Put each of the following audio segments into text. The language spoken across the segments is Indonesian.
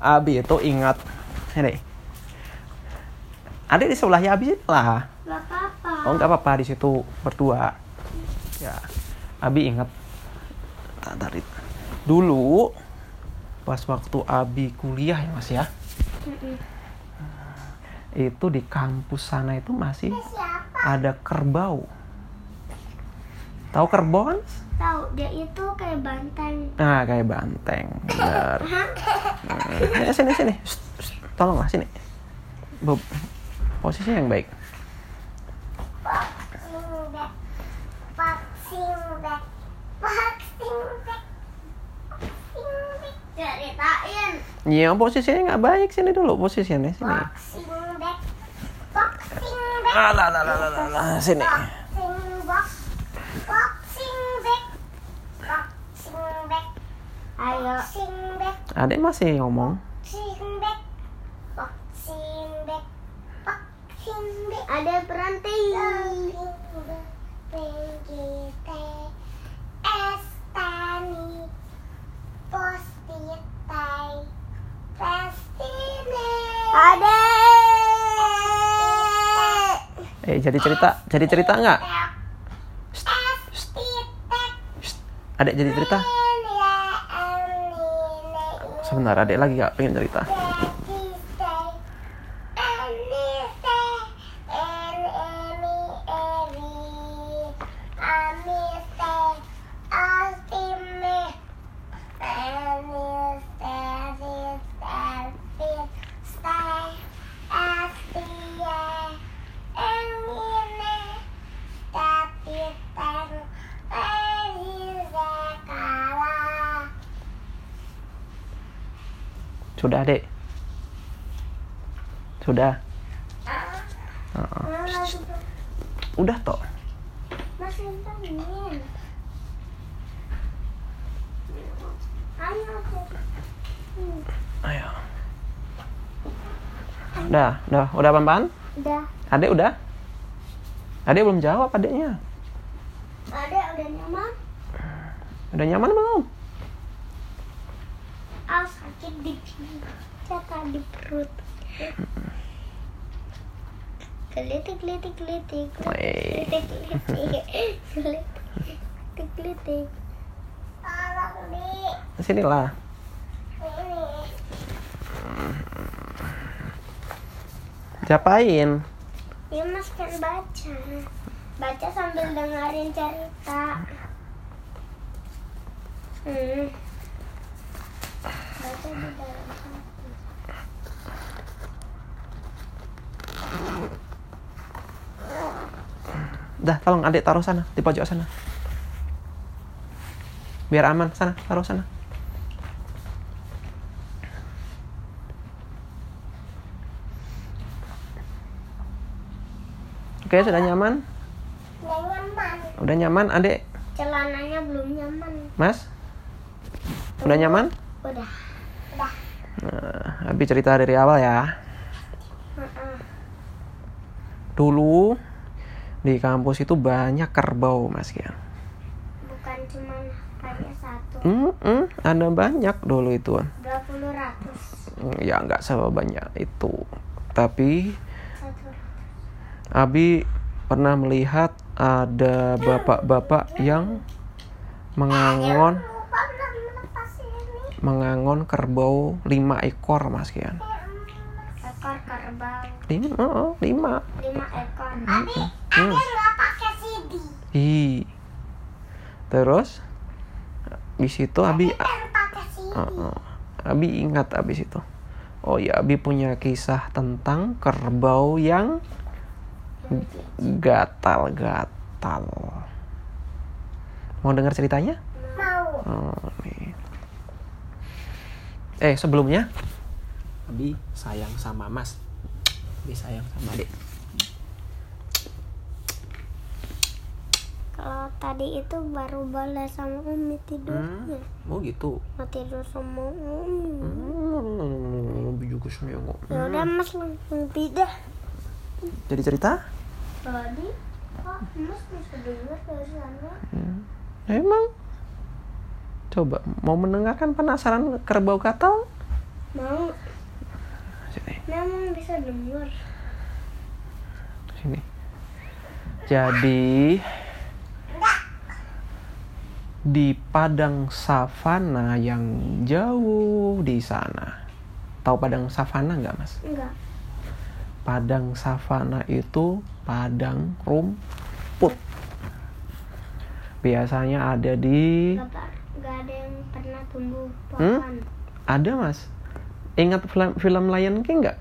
Abi itu ingat ini. Adik di sebelahnya Abi lah. Gak apa-apa. Oh nggak apa-apa di situ berdua. Ya, Abi ingat tak dari dulu pas waktu Abi kuliah ya mas ya Mm-mm. itu di kampus sana itu masih ada kerbau. Tahu kerbau kan? Tahu dia itu kayak banteng. Nah kayak banteng, benar. Nah, sini sini, Shh, shh, tolonglah sini. Bob, posisi yang baik. Boxing back. Boxing back. Boxing back. Boxing back. Ceritain. Iya posisinya nggak baik sini dulu posisinya sini. Boxing back. Boxing back. Ah, lah, lah, lah, lah, lah, sini. Boxing box. Boxing back. Boxing back. Ayo. Boxing back. Adik masih ngomong. Boxing back. Boxing back. Boxing back. Ada berhenti. Ada. Eh jadi cerita, jadi cerita nggak? Shh, Adik jadi cerita. Sebentar, adik lagi nggak pengen cerita. Sudah adik. Sudah. Heeh. Udah toh. Ayo. Udah, udah, udah pan Udah. Adik udah? Adik belum jawab adiknya. Ada udah nyaman? Udah nyaman belum? Sakit di jatah di perut. Gelitik, gelitik, gelitik. Gelitik, gelitik. Gelitik, gelitik. Tolong di Sini lah. Siapain? Ya mas kan baca. Baca sambil dengerin cerita. Hmm. Baca di dalam hati. Dah, tolong adik taruh sana, di pojok sana. Biar aman, sana, taruh sana. Oke, sudah nyaman? Udah nyaman. Udah nyaman, adik? Celananya belum nyaman. Mas? Udah nyaman? Udah. Udah. Abi cerita dari awal ya. Dulu di kampus itu banyak kerbau, Mas Kian. Bukan cuma kayak satu. Hmm, hmm, ada banyak dulu itu. Dua puluh ratus. Hmm, Ya nggak sebanyak itu. Tapi Satu. Abi pernah melihat ada bapak-bapak yang mengangon Lupa belum melepas ini. Mengangon kerbau lima ekor, Mas Kian. Ekor kerbau. Lima, oh, lima. Lima ekor. Abi, Hmm. Abi nggak pakai CD. Ih. Terus habis itu Abi. Abi ingat abis itu. Oh ya, Abi punya kisah tentang kerbau yang gatal-gatal. Mau dengar ceritanya? Mau. Oh, nih. Eh, sebelumnya Abi sayang sama Mas. Abi sayang sama Adik. Kalau tadi itu baru boleh sama Umi tidurnya. Oh gitu. Mau tidur sama Umi. Hmm, Abi juga sayang kok. Ya udah Mas langsung pindah. Jadi cerita? Tadi kok Mas bisa dengar dari sana? Hmm. Emang? Coba mau mendengarkan penasaran kerbau gatal? Mau, Sini, memang bisa dengar. sini. Jadi di padang savana yang jauh di sana. Tahu padang savana nggak, Mas? Enggak. Padang savana itu padang rumput. Biasanya ada di Pak. Enggak ada yang pernah tumbuh Hmm? pohon. ada, Mas. Ingat film, film Lion King nggak?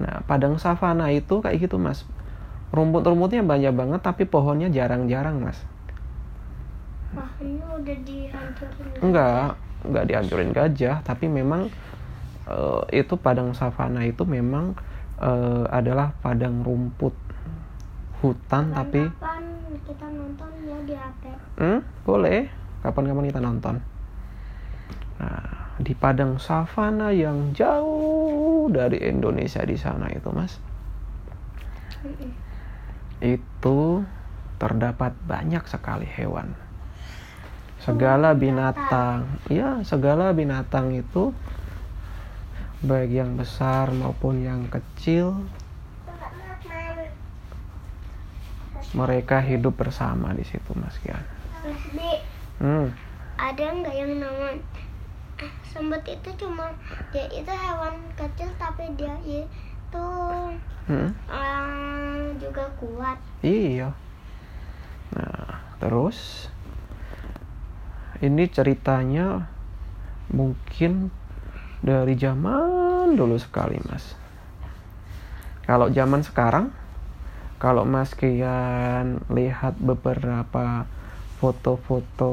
Nah, padang savana itu kayak gitu, Mas. Rumput-rumputnya banyak banget tapi pohonnya jarang-jarang, Mas. Pohonnya udah dihancurin. Enggak, enggak dihancurin gajah, tapi memang eh, itu padang savana itu memang eh, adalah padang rumput hutan tapi kita nonton ya di HP? Hmm, boleh. Kapan-kapan kita nonton. Nah, di padang savana yang jauh dari Indonesia di sana itu, Mas. Itu terdapat banyak sekali hewan. Segala binatang, ya, segala binatang itu baik yang besar maupun yang kecil, mereka hidup bersama di situ, Mas Kian. Hmm. ada nggak yang nama eh, semut itu cuma dia itu hewan kecil tapi dia itu Hmm. eh, juga kuat. Iya. Nah, terus ini ceritanya mungkin dari zaman dulu sekali, Mas. Kalau zaman sekarang, kalau Mas Kian lihat beberapa foto-foto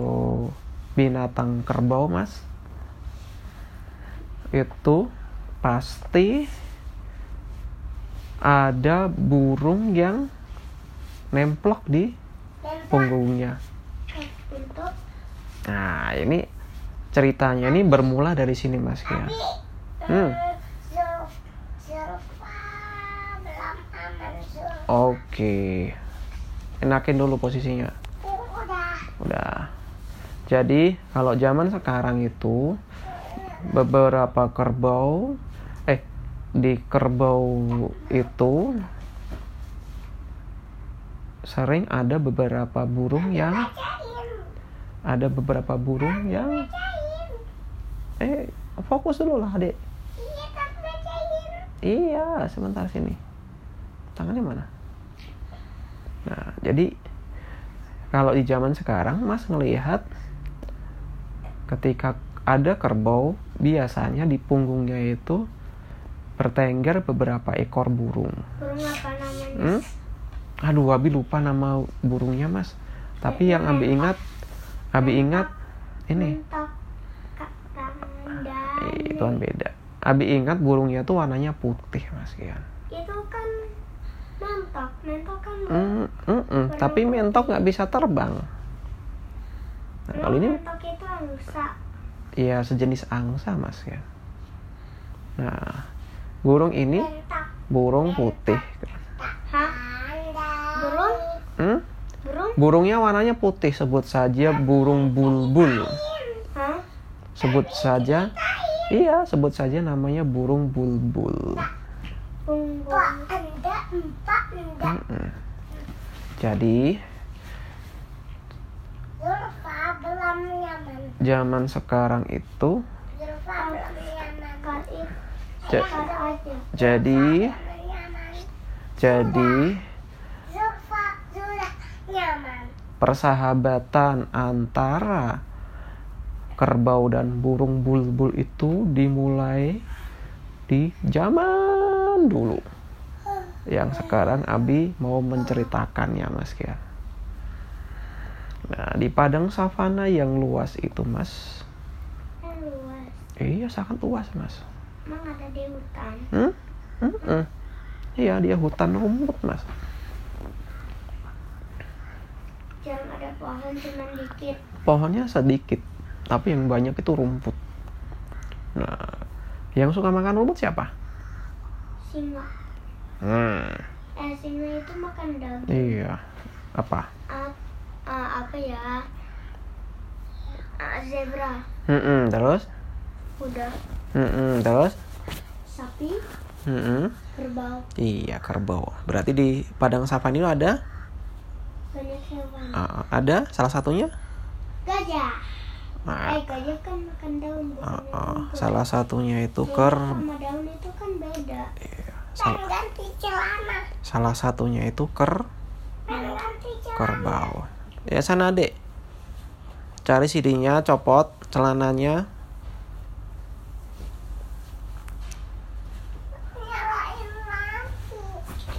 binatang kerbau, Mas, itu pasti ada burung yang nemplok di punggungnya. Nah, ini ceritanya ini bermula dari sini, Mas Kian. Hmm. Oke. Enakin dulu posisinya. Udah. Jadi, kalau zaman sekarang itu beberapa kerbau eh di kerbau itu sering ada beberapa burung yang ada beberapa burung yang eh fokus dulu lah adik iya sebentar sini. Tangannya mana? Nah jadi kalau di zaman sekarang mas ngelihat ketika ada kerbau biasanya di punggungnya itu bertengger beberapa ekor burung burung apa namanya? Hmm? Aduh, Abi lupa nama burungnya, Mas. Tapi yang Abi ingat, Abi ingat ini. Eh, itu kan beda. Abi ingat burungnya tuh warnanya putih, Mas Kian. Itu mentok, mentok kan. Mm, mm, mm. Tapi mentok nggak bisa terbang. Nah, kalau ini, mentok itu angsa. ya sejenis angsa, Mas Kian. Nah, burung ini Mentok. burung putih. Hah? Burung? Hmm? Burung? Burungnya warnanya putih, sebut saja burung bulbul. Hah? Sebut saja, iya, sebut saja namanya burung bulbul. Jadi zaman sekarang itu jadi jadi persahabatan antara kerbau dan burung bulbul itu dimulai di zaman dulu. Yang sekarang Abi mau menceritakannya Mas Kian. Nah, di padang savana yang luas itu, Mas. Luas. Iya, sangat luas, Mas. Emang ada di hutan. Hmm? Mm-mm. Iya, dia hutan rumput, Mas. Jangan ada pohon cuma dikit. Pohonnya sedikit, tapi yang banyak itu rumput. Nah, yang suka makan rumput siapa? Singa. Hmm, Eh singa itu makan daging. iya. Apa? Ah, ah, apa ya? Ah, zebra. Mm-mm, terus? Udah. Mm-mm, terus? sapi, Mm-mm. kerbau, Iya, kerbau. Berarti di padang savana itu ada banyak hewan. uh, ada salah satunya? Gajah. Nah, Eh, gajah kan makan daun uh, uh, salah satunya itu Rumput ker sama daun itu kan beda. iya, sal- ganti celana. salah satunya itu ker ganti kerbau. Ya sana, Dek. Cari CD-nya, copot celananya. Nyalain lampu.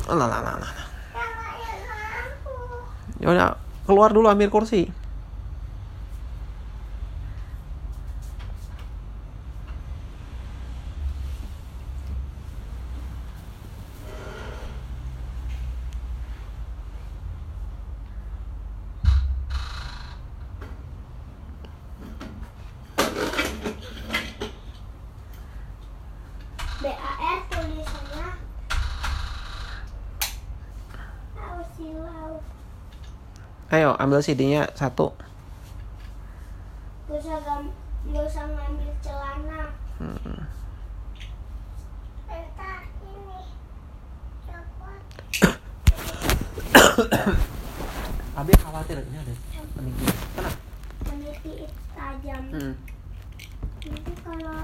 Lah, lah. Nyalain lampu. Yaudah, keluar dulu ambil kursi. BAR tulisannya Tahu sih wow. Ayo, ambil CD-nya satu. Gak usah gak usah ngambil celana. Hmm. Ini. Abi khawatir ini ada peninggi. Kenapa? Meniti tajam. Hmm. Nanti kalau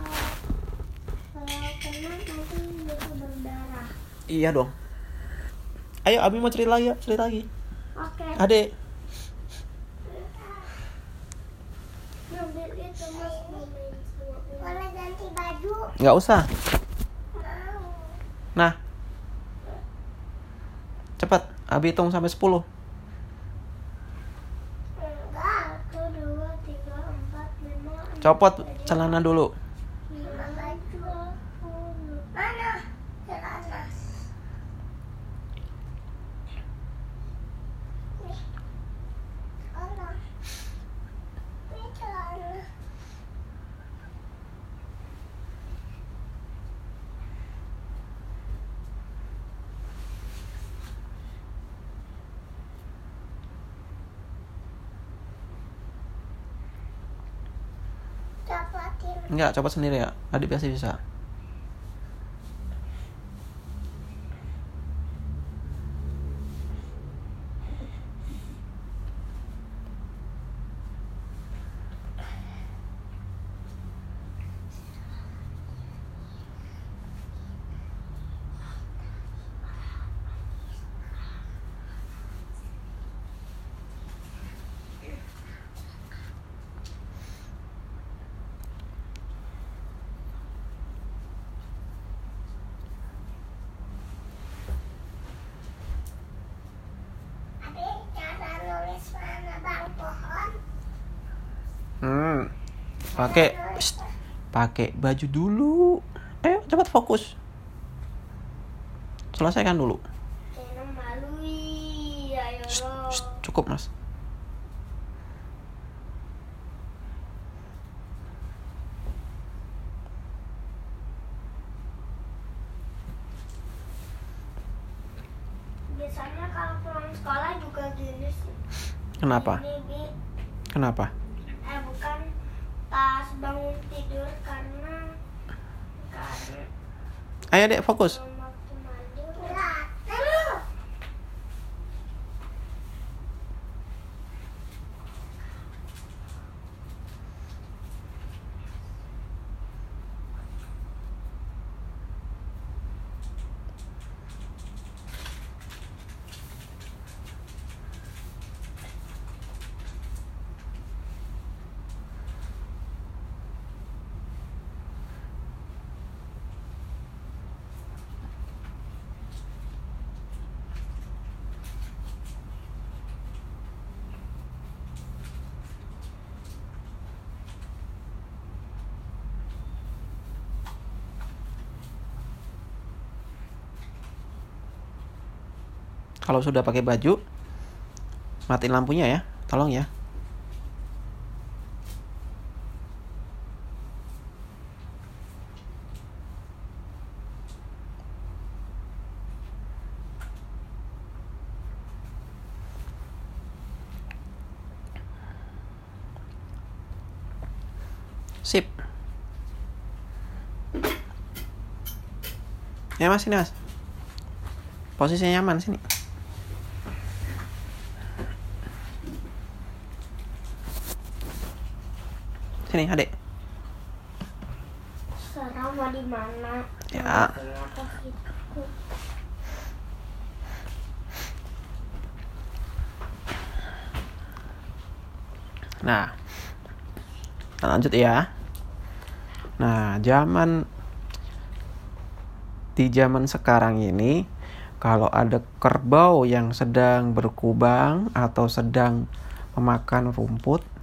kalau kena nanti bisa berdarah. Iya dong. Ayo, Abi mau cerita lagi ya, cerita lagi. Oke. Adek, Ngambil itu mas mau main sama Boleh ganti baju? Nggak usah. Nah, cepat. Abi hitung sampai 10 Enggak. Satu, dua, tiga, empat, lima. enam, Copot celana dulu. lima, baju. Mana? Celana. Nih. Celana. Ini celana. Copotin. Enggak, copot sendiri ya. Adik biasa bisa. Adik, cara nulis mana bang pohon? Hmm. Pakai pakai baju dulu. Ayo, cepat fokus. Selesaikan dulu. Shh, shh, cukup, Mas. Biasanya kalau pulang sekolah juga gini sih. Kenapa? Kenapa? eh bukan tas bangun tidur karena karena Ayo, Dek, fokus. belum waktu mandi. Kalau sudah pakai baju, matiin lampunya ya. Tolong ya. Sip. Ya mas, sini mas. Posisinya nyaman sini. Sini, adek. Sekarang mau di mana? Ya. Nah, kita lanjut ya. Nah, zaman di zaman sekarang ini, kalau ada kerbau yang sedang berkubang atau sedang memakan rumput,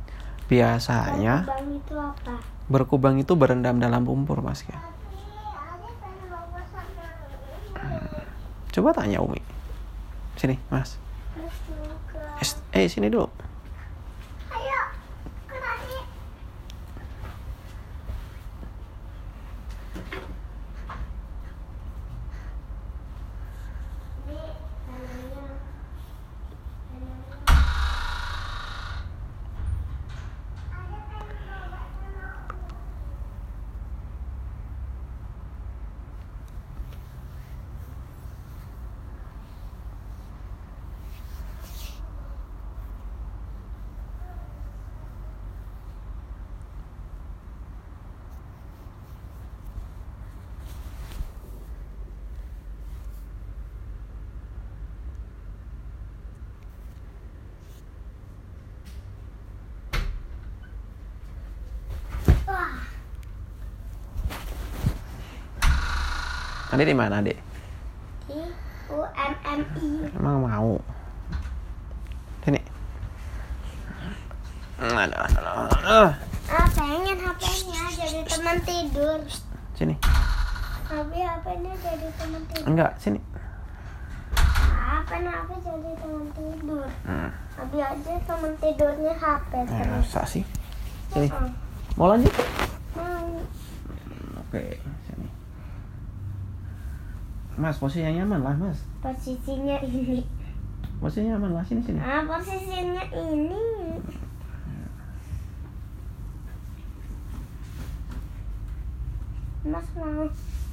biasanya Bang itu apa? berkubang itu berendam dalam lumpur, mas ya. Coba tanya Umi. Sini, mas. Eh, sini dulu. Adik di mana, Adik? di UMMI. Emang mau? Sini. Aduh, aduh, aduh. Ah, pengen HP-nya jadi teman tidur. Sini. Tapi HP-nya jadi teman tidur. Enggak, sini. Apa HP jadi teman tidur? Hmm. Abi aja teman tidurnya HP Eh, terus. sih? Sini. Hmm. Mau lanjut? Mau. Oke, sini. Mas, posisinya nyaman lah, Mas. Posisinya ini. Posisinya nyaman lah, sini sini. Ah, posisinya ini. Mas mau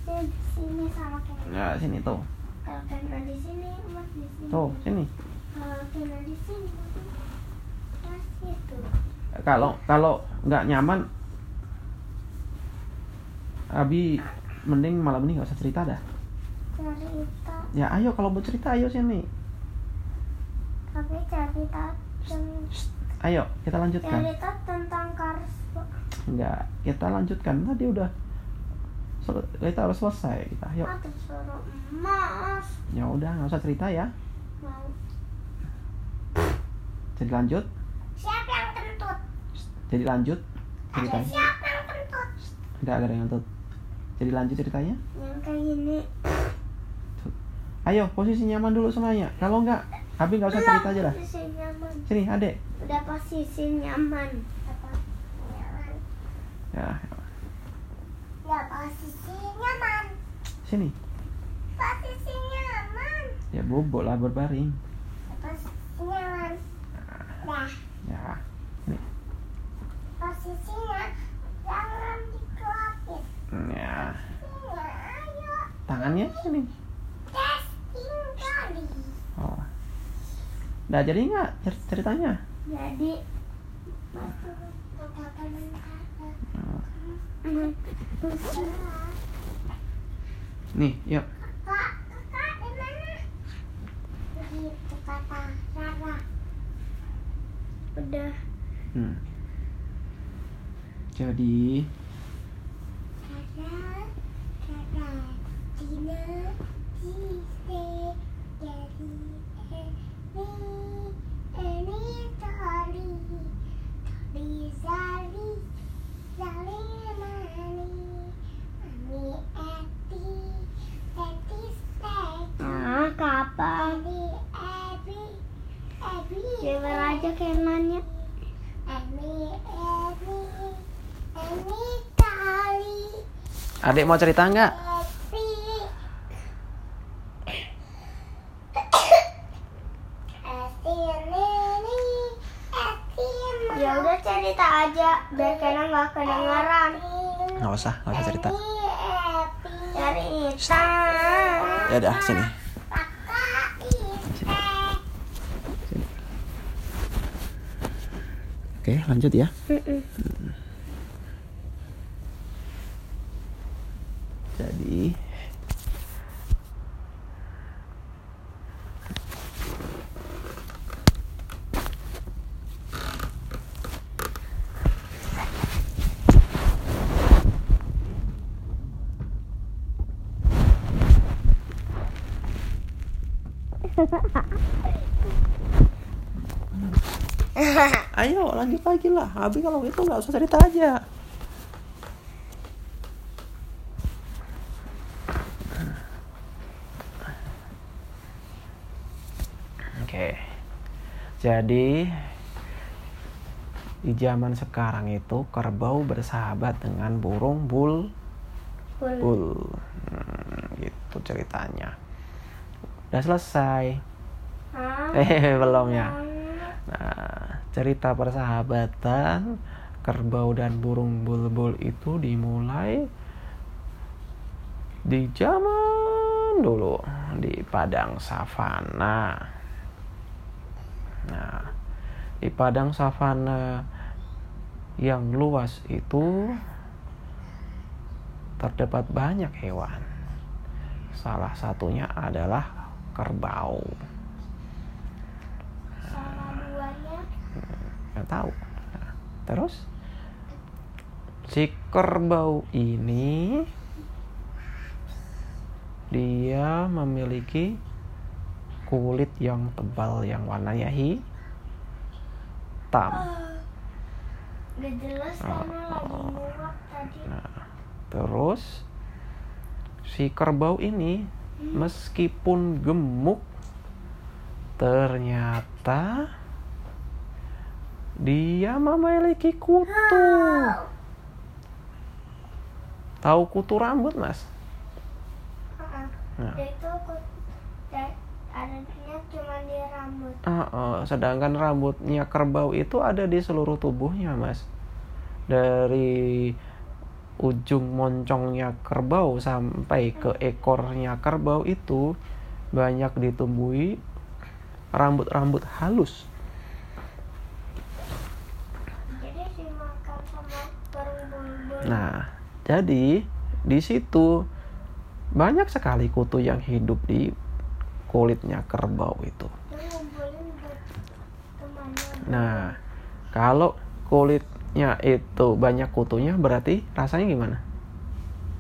di sini sama Kena. Ya, sini tuh. Kalau Kena di sini, Mas di sini. Tuh, sini. Kalau Kena di sini, Mas itu. Kalau kalau nggak nyaman Abi mending malam ini nggak usah cerita dah. Cerita, Ya ayo kalau mau cerita ayo sini. tapi cerita Ayo kita lanjutkan. cerita tentang Kars. Enggak, kita lanjutkan. Tadi udah sel- kita harus selesai kita. Ayo. Mas. Ya udah nggak usah cerita ya. Mau. Jadi lanjut. Siapa yang kentut? Jadi lanjut Ada ceritanya. siapa yang kentut? Enggak ada yang tuh. Jadi lanjut ceritanya. Yang kayak gini. Ayo posisi nyaman dulu semuanya. Kalau enggak, Abi nggak usah cerita aja nyaman. Sini adek. Udah posisi nyaman. Apa? Nyaman. Ya, Udah posisi nyaman. sini. Posisi nyaman. Ya bobo lah berbaring. Posisi nyaman. Dah. Ya, ini. Posisinya jangan dikeluarin. Ya, Posisinya ayo tangannya sini. testing kali. Oh. Udah jadi nggak cer- ceritanya? Jadi. Nih, yuk. Kak, kakak di mana? Begitu kata Rara. Udah. Hmm. Jadi, Rara, Rara, Tina, Ciste, adik mau cerita nggak? Ya udah cerita aja biar kena nggak kedengeran. Nggak usah, nggak usah cerita. Cerita. Ya udah sini. Ite. Oke, lanjut ya. Mm-mm. Jadi Ayo lanjut lagi lah. Abi kalau gitu nggak usah cerita aja. Oke. Jadi di zaman sekarang itu kerbau bersahabat dengan burung bul Bul. bul. Hmm, gitu ceritanya. Udah selesai. Ah, Eh belum ya. ah. Nah, cerita persahabatan kerbau dan burung bulbul itu dimulai di zaman dulu di padang savana. Nah, di padang savana yang luas itu terdapat banyak hewan. Salah satunya adalah kerbau. Nggak tahu. Nah, terus? Si kerbau ini dia memiliki kulit yang tebal yang warnanya hitam. Gak jelas karena lagi muak tadi. nah terus si kerbau ini meskipun gemuk ternyata dia memiliki kutu tahu kutu rambut mas Ah, Nah. Itu adanya cuma di rambut. Ah, ah, sedangkan rambutnya kerbau itu ada di seluruh tubuhnya, Mas. Dari ujung moncongnya kerbau sampai ke ekornya kerbau itu banyak ditumbuhi rambut-rambut halus. Nah, jadi di situ banyak sekali kutu yang hidup di kulitnya kerbau itu. Nah, kalau kulitnya itu banyak kutunya berarti rasanya gimana?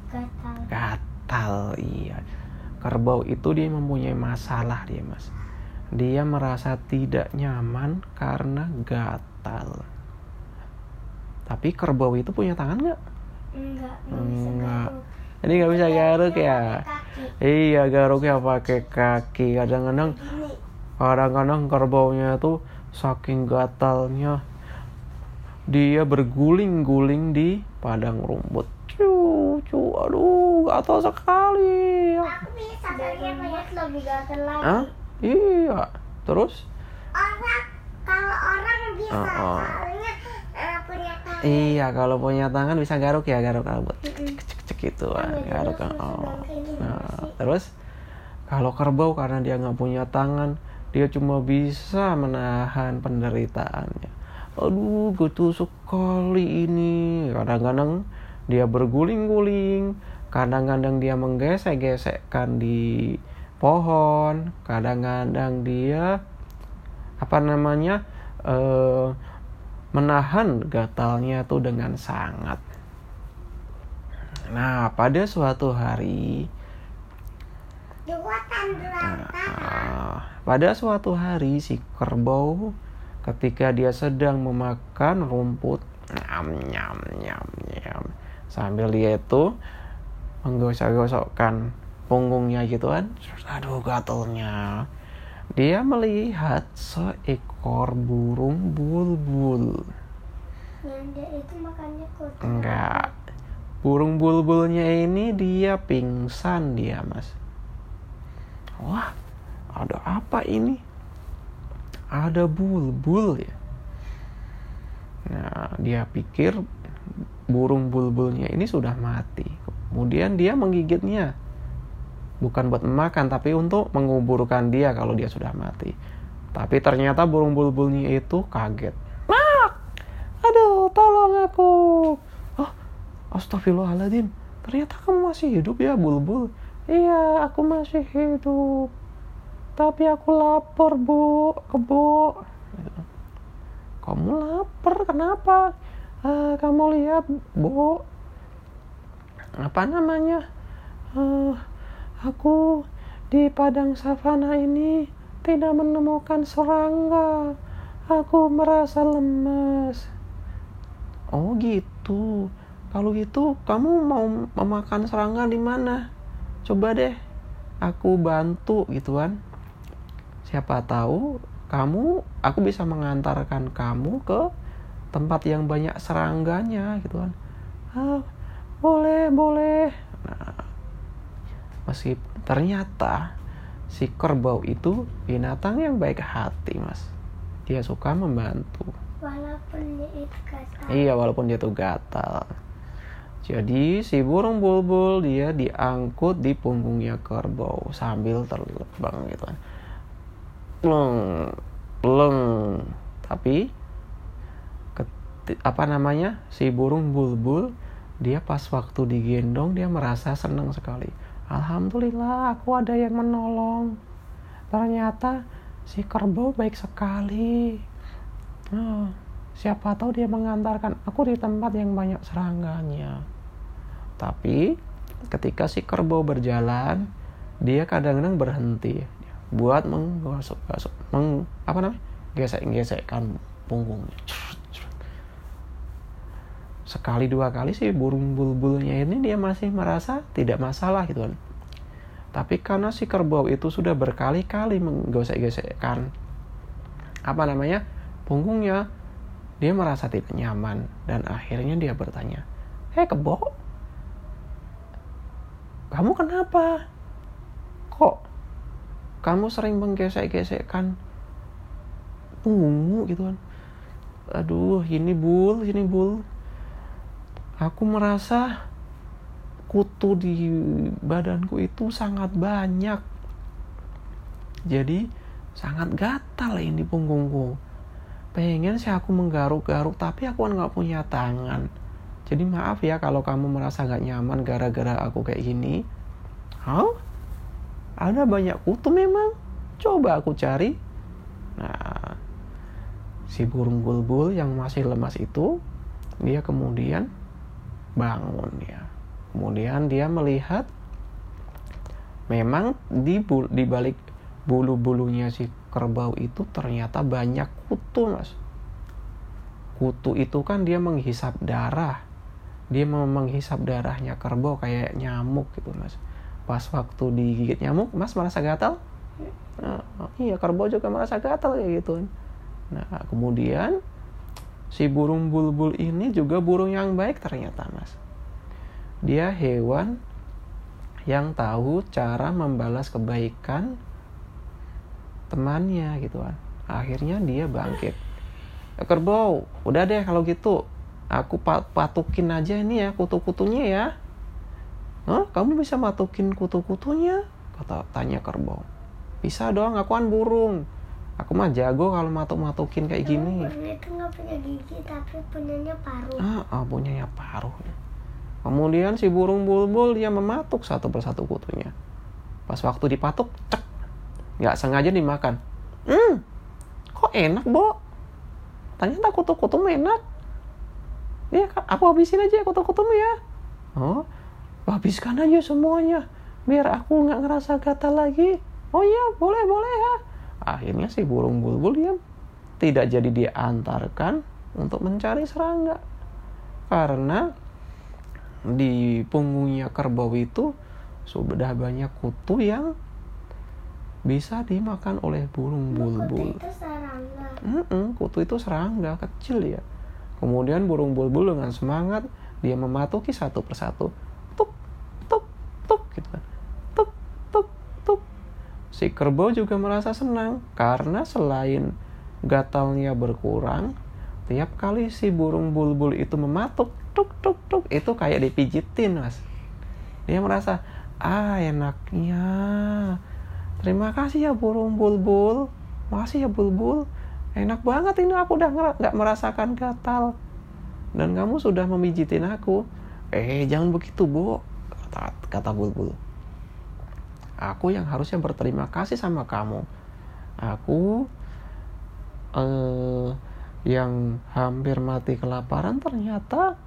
Gatal. Gatal, iya. Kerbau itu dia mempunyai masalah dia, Mas. Dia merasa tidak nyaman karena gatal. Tapi kerbau itu punya tangan nggak? Enggak, Enggak. garuk. Jadi nggak bisa garuk ya? Iya, garuknya pakai kaki. Kadang-kadang kadang-kadang kerbaunya tuh saking gatalnya dia berguling-guling di padang rumput cu cu aduh gatal sekali Aku bisa banyak lebih gatal lagi. Hah? iya terus Orang kalau orang bisa soalnya eh, punya tangan. iya kalau punya tangan bisa garuk ya garuk rambut Mm-mm. cek gitu Kan nggak garuk oh. nah terus kalau kerbau karena dia nggak punya tangan dia cuma bisa menahan penderitaannya aduh gitu sekali ini. Kadang-kadang dia berguling-guling. Kadang-kadang dia menggesek-gesekkan di pohon. Kadang-kadang dia apa namanya eh, menahan gatalnya tuh dengan sangat. Nah pada suatu hari Kekuatan berantakan. Ah, pada suatu hari si kerbau ketika dia sedang memakan rumput nyam nyam nyam nyam sambil dia itu menggosok-gosokkan punggungnya gitu kan. Aduh gatelnya. Dia melihat seekor burung bulbul. Yang dia itu makannya enggak. Burung bulbulnya ini dia pingsan dia mas. Wah ada apa ini ada bulbul ya nah dia pikir burung bulbulnya ini sudah mati Kemudian dia menggigitnya. Bukan buat memakan, tapi untuk menguburkan dia kalau dia sudah mati. Tapi ternyata burung bulbulnya itu kaget. Mak! Aduh, tolong aku. Oh, astagfirullahaladzim. Ternyata kamu masih hidup ya, bulbul. Iya, aku masih hidup. Tapi aku lapar, Bu. Kebo. Kamu lapar, kenapa? Ah, kamu lihat, Bu. Apa namanya? Ah, aku di padang savana ini tidak menemukan serangga. Aku merasa lemas. Oh gitu. Kalau gitu, kamu mau memakan serangga di mana? Coba deh, aku bantu gitu kan. Siapa tahu kamu, aku bisa mengantarkan kamu ke tempat yang banyak serangganya gitu kan. Ah, boleh, boleh. Nah, meski ternyata si kerbau itu binatang yang baik hati, Mas. Dia suka membantu. Walaupun dia itu gatal. Iya, walaupun dia tuh gatal. Jadi si burung bulbul dia diangkut di punggungnya kerbau sambil terbang gitu kan. Pleng, pleng. Tapi apa namanya? Si burung bulbul dia pas waktu digendong dia merasa senang sekali. Alhamdulillah aku ada yang menolong. Ternyata si kerbau baik sekali. Ah, siapa tahu dia mengantarkan aku di tempat yang banyak serangganya. Tapi ketika si kerbau berjalan, dia kadang-kadang berhenti buat menggosok gosok meng, apa namanya? gesek-gesekkan punggungnya. Sekali dua kali sih burung bulbulnya ini dia masih merasa tidak masalah gitu kan. Tapi karena si kerbau itu sudah berkali-kali menggosek-gesekkan apa namanya? punggungnya, dia merasa tidak nyaman dan akhirnya dia bertanya, "Hei kebo, kamu kenapa? Kok kamu sering menggesek-gesekkan punggungmu gitu kan? Aduh, ini bul, ini bul. Aku merasa kutu di badanku itu sangat banyak. Jadi sangat gatal ini punggungku. Pengen sih aku menggaruk-garuk, tapi aku kan nggak punya tangan. Jadi maaf ya kalau kamu merasa gak nyaman gara-gara aku kayak gini. Hah? Ada banyak kutu memang? Coba aku cari. Nah, si burung bulbul yang masih lemas itu, dia kemudian bangun ya. Kemudian dia melihat memang di di balik bulu-bulunya si kerbau itu ternyata banyak kutu, Mas. Kutu itu kan dia menghisap darah. Dia menghisap darahnya kerbau kayak nyamuk gitu, Mas. Pas waktu digigit nyamuk, Mas merasa gatal? Nah, iya, kerbau juga merasa gatal kayak gitu. Nah, kemudian si burung bulbul ini juga burung yang baik ternyata, Mas. Dia hewan yang tahu cara membalas kebaikan temannya gitu kan. Akhirnya dia bangkit. "Eh, Kerbau, udah deh kalau gitu. Aku pa- patukin aja ini ya kutu-kutunya ya. Hah? Kamu bisa matukin kutu-kutunya? Kata tanya kerbau. Bisa dong, aku kan burung. Aku mah jago kalau matuk-matukin kayak gini. Burung itu nggak punya gigi tapi punyanya paruh. Ah, ah punyanya paruh. Kemudian si burung bulbul dia mematuk satu persatu kutunya. Pas waktu dipatuk, cek. Nggak sengaja dimakan. Hmm, kok enak, Bo? Ternyata kutu-kutumu enak. Kak, aku habisin aja kutu-kutumu ya. Oh, habiskan aja semuanya. Biar aku nggak ngerasa gatal lagi. Oh iya, boleh, boleh ya. Akhirnya si burung bulbul dia tidak jadi diantarkan untuk mencari serangga. Karena di punggungnya kerbau itu sudah banyak kutu yang bisa dimakan oleh burung Kutu bulbul. itu serangga. Kutu itu serangga kecil ya. Kemudian burung bulbul dengan semangat dia mematuki satu persatu. Tuk, tuk, tuk gitu kan. Tuk, tuk, tuk. Si kerbau juga merasa senang karena selain gatalnya berkurang, tiap kali si burung bulbul itu mematuk tuk tuk tuk itu kayak dipijitin, Mas. dia merasa ah enaknya. Terima kasih ya burung bulbul. Makasih ya bulbul. Enak banget ini aku udah nggak merasakan gatal. Dan kamu sudah memijitin aku. Eh jangan begitu bu kata kata bulbul aku yang harusnya berterima kasih sama kamu. Aku eh, yang hampir mati kelaparan ternyata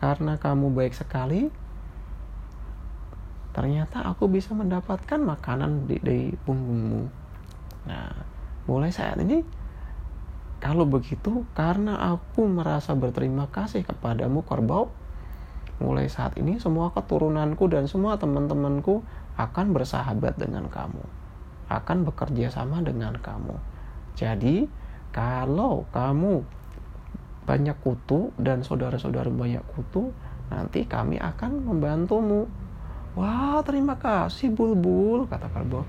karena kamu baik sekali ternyata aku bisa mendapatkan makanan di, di punggungmu. Nah mulai saat ini kalau begitu karena aku merasa berterima kasih kepadamu kerbau mulai saat ini semua keturunanku dan semua teman-temanku akan bersahabat dengan kamu, akan bekerja sama dengan kamu. Jadi, kalau kamu banyak kutu dan saudara-saudara banyak kutu, nanti kami akan membantumu. Wah, terima kasih Bulbul, kata Kalbo.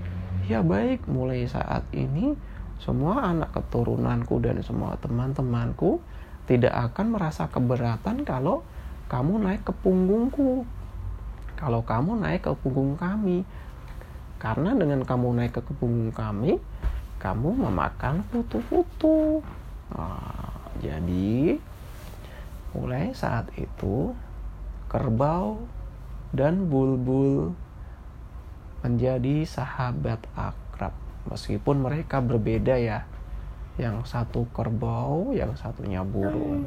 Ya baik, mulai saat ini semua anak keturunanku dan semua teman-temanku tidak akan merasa keberatan kalau kamu naik ke punggungku. Kalau kamu naik ke punggung kami. Karena dengan kamu naik ke punggung kami, kamu memakan putu-putu. Nah, jadi mulai saat itu kerbau dan bulbul menjadi sahabat akrab. Meskipun mereka berbeda ya. Yang satu kerbau yang satunya burung.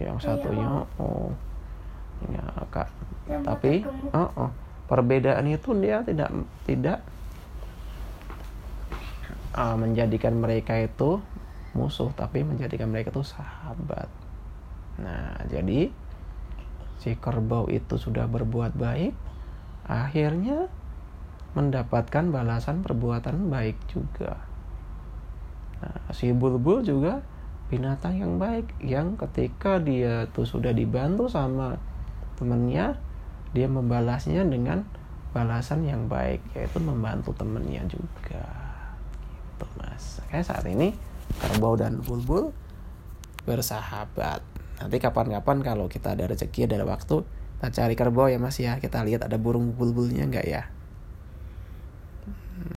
Yang satunya oh ya kak tapi uh, uh, perbedaan itu dia tidak tidak uh, menjadikan mereka itu musuh tapi menjadikan mereka itu sahabat. Nah jadi si kerbau itu sudah berbuat baik akhirnya mendapatkan balasan perbuatan baik juga. Nah si bulbul juga binatang yang baik yang ketika dia tuh sudah dibantu sama temennya dia membalasnya dengan balasan yang baik yaitu membantu temennya juga. Gitu mas. Kayak saat ini kerbau dan bulbul bersahabat. Nanti kapan-kapan kalau kita ada rezeki ada waktu kita cari kerbau ya mas ya. Kita lihat ada burung bulbulnya enggak ya